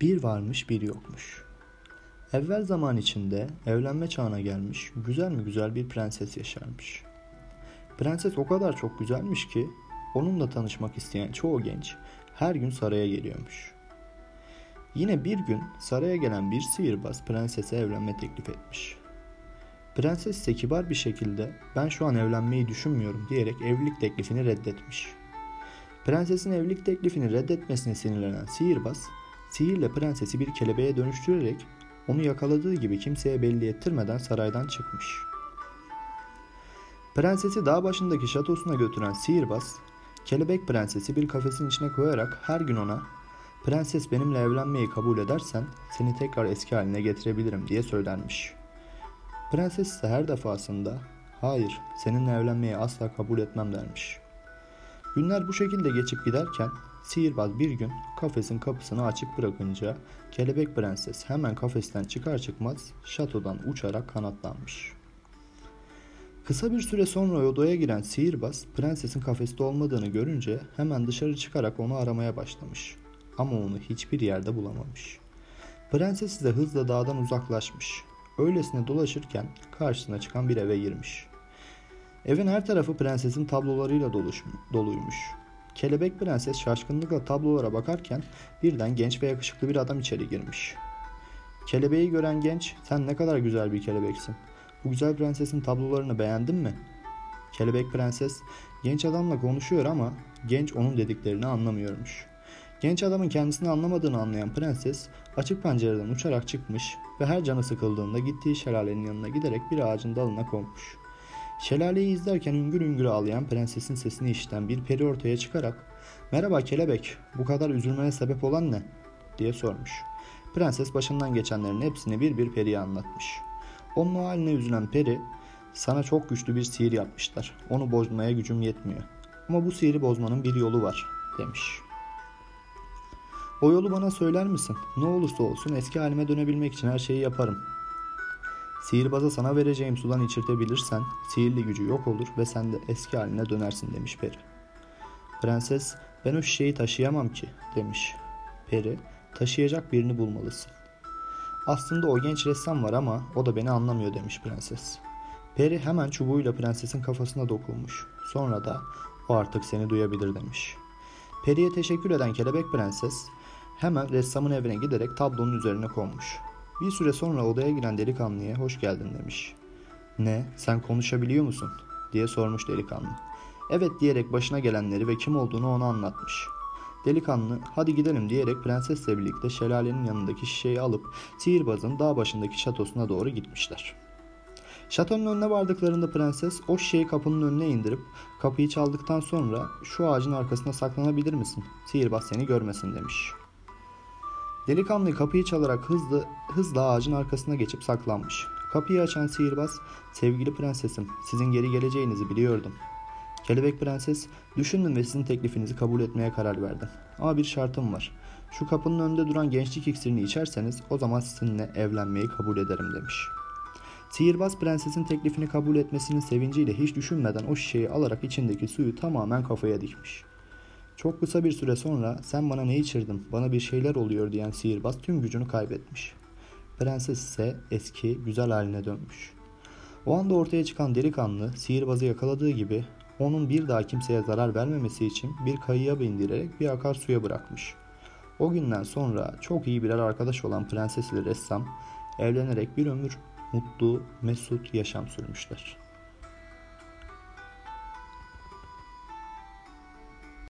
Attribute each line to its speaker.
Speaker 1: Bir varmış bir yokmuş. Evvel zaman içinde evlenme çağına gelmiş güzel mi güzel bir prenses yaşarmış. Prenses o kadar çok güzelmiş ki onunla tanışmak isteyen çoğu genç her gün saraya geliyormuş. Yine bir gün saraya gelen bir sihirbaz prensese evlenme teklif etmiş. Prenses ise kibar bir şekilde ben şu an evlenmeyi düşünmüyorum diyerek evlilik teklifini reddetmiş. Prensesin evlilik teklifini reddetmesine sinirlenen sihirbaz sihirle prensesi bir kelebeğe dönüştürerek onu yakaladığı gibi kimseye belli ettirmeden saraydan çıkmış. Prensesi dağ başındaki şatosuna götüren sihirbaz, kelebek prensesi bir kafesin içine koyarak her gün ona Prenses benimle evlenmeyi kabul edersen seni tekrar eski haline getirebilirim diye söylenmiş. Prenses ise her defasında hayır seninle evlenmeyi asla kabul etmem dermiş. Günler bu şekilde geçip giderken sihirbaz bir gün kafesin kapısını açık bırakınca kelebek prenses hemen kafesten çıkar çıkmaz şatodan uçarak kanatlanmış. Kısa bir süre sonra odaya giren sihirbaz prensesin kafeste olmadığını görünce hemen dışarı çıkarak onu aramaya başlamış. Ama onu hiçbir yerde bulamamış. Prenses ise hızla dağdan uzaklaşmış. Öylesine dolaşırken karşısına çıkan bir eve girmiş. Evin her tarafı prensesin tablolarıyla doluymuş. Kelebek prenses şaşkınlıkla tablolara bakarken birden genç ve yakışıklı bir adam içeri girmiş. Kelebeği gören genç, sen ne kadar güzel bir kelebeksin. Bu güzel prensesin tablolarını beğendin mi? Kelebek prenses genç adamla konuşuyor ama genç onun dediklerini anlamıyormuş. Genç adamın kendisini anlamadığını anlayan prenses açık pencereden uçarak çıkmış ve her canı sıkıldığında gittiği şelalenin yanına giderek bir ağacın dalına konmuş. Şelaleyi izlerken üngür üngür ağlayan prensesin sesini işiten bir peri ortaya çıkarak ''Merhaba kelebek, bu kadar üzülmene sebep olan ne?'' diye sormuş. Prenses başından geçenlerin hepsini bir bir periye anlatmış. Onun o haline üzülen peri ''Sana çok güçlü bir sihir yapmışlar, onu bozmaya gücüm yetmiyor. Ama bu sihiri bozmanın bir yolu var.'' demiş. O yolu bana söyler misin? Ne olursa olsun eski halime dönebilmek için her şeyi yaparım. Sihirbaza sana vereceğim sudan içirtebilirsen sihirli gücü yok olur ve sen de eski haline dönersin demiş peri. Prenses ben o şişeyi taşıyamam ki demiş. Peri taşıyacak birini bulmalısın. Aslında o genç ressam var ama o da beni anlamıyor demiş prenses. Peri hemen çubuğuyla prensesin kafasına dokunmuş. Sonra da o artık seni duyabilir demiş. Peri'ye teşekkür eden kelebek prenses hemen ressamın evine giderek tablonun üzerine konmuş. Bir süre sonra odaya giren delikanlıya hoş geldin demiş. Ne sen konuşabiliyor musun diye sormuş delikanlı. Evet diyerek başına gelenleri ve kim olduğunu ona anlatmış. Delikanlı hadi gidelim diyerek prensesle birlikte şelalenin yanındaki şişeyi alıp sihirbazın dağ başındaki şatosuna doğru gitmişler. Şatonun önüne vardıklarında prenses o şişeyi kapının önüne indirip kapıyı çaldıktan sonra şu ağacın arkasına saklanabilir misin? Sihirbaz seni görmesin demiş. Delikanlı kapıyı çalarak hızlı hızla ağacın arkasına geçip saklanmış. Kapıyı açan sihirbaz, sevgili prensesim sizin geri geleceğinizi biliyordum. Kelebek prenses, düşündüm ve sizin teklifinizi kabul etmeye karar verdim. Ama bir şartım var. Şu kapının önünde duran gençlik iksirini içerseniz o zaman sizinle evlenmeyi kabul ederim demiş. Sihirbaz prensesin teklifini kabul etmesinin sevinciyle hiç düşünmeden o şişeyi alarak içindeki suyu tamamen kafaya dikmiş. Çok kısa bir süre sonra sen bana ne içirdin, bana bir şeyler oluyor diyen sihirbaz tüm gücünü kaybetmiş. Prenses ise eski güzel haline dönmüş. O anda ortaya çıkan delikanlı sihirbazı yakaladığı gibi onun bir daha kimseye zarar vermemesi için bir kayıya bindirerek bir akarsuya bırakmış. O günden sonra çok iyi birer arkadaş olan prenses ile ressam evlenerek bir ömür mutlu, mesut yaşam sürmüşler.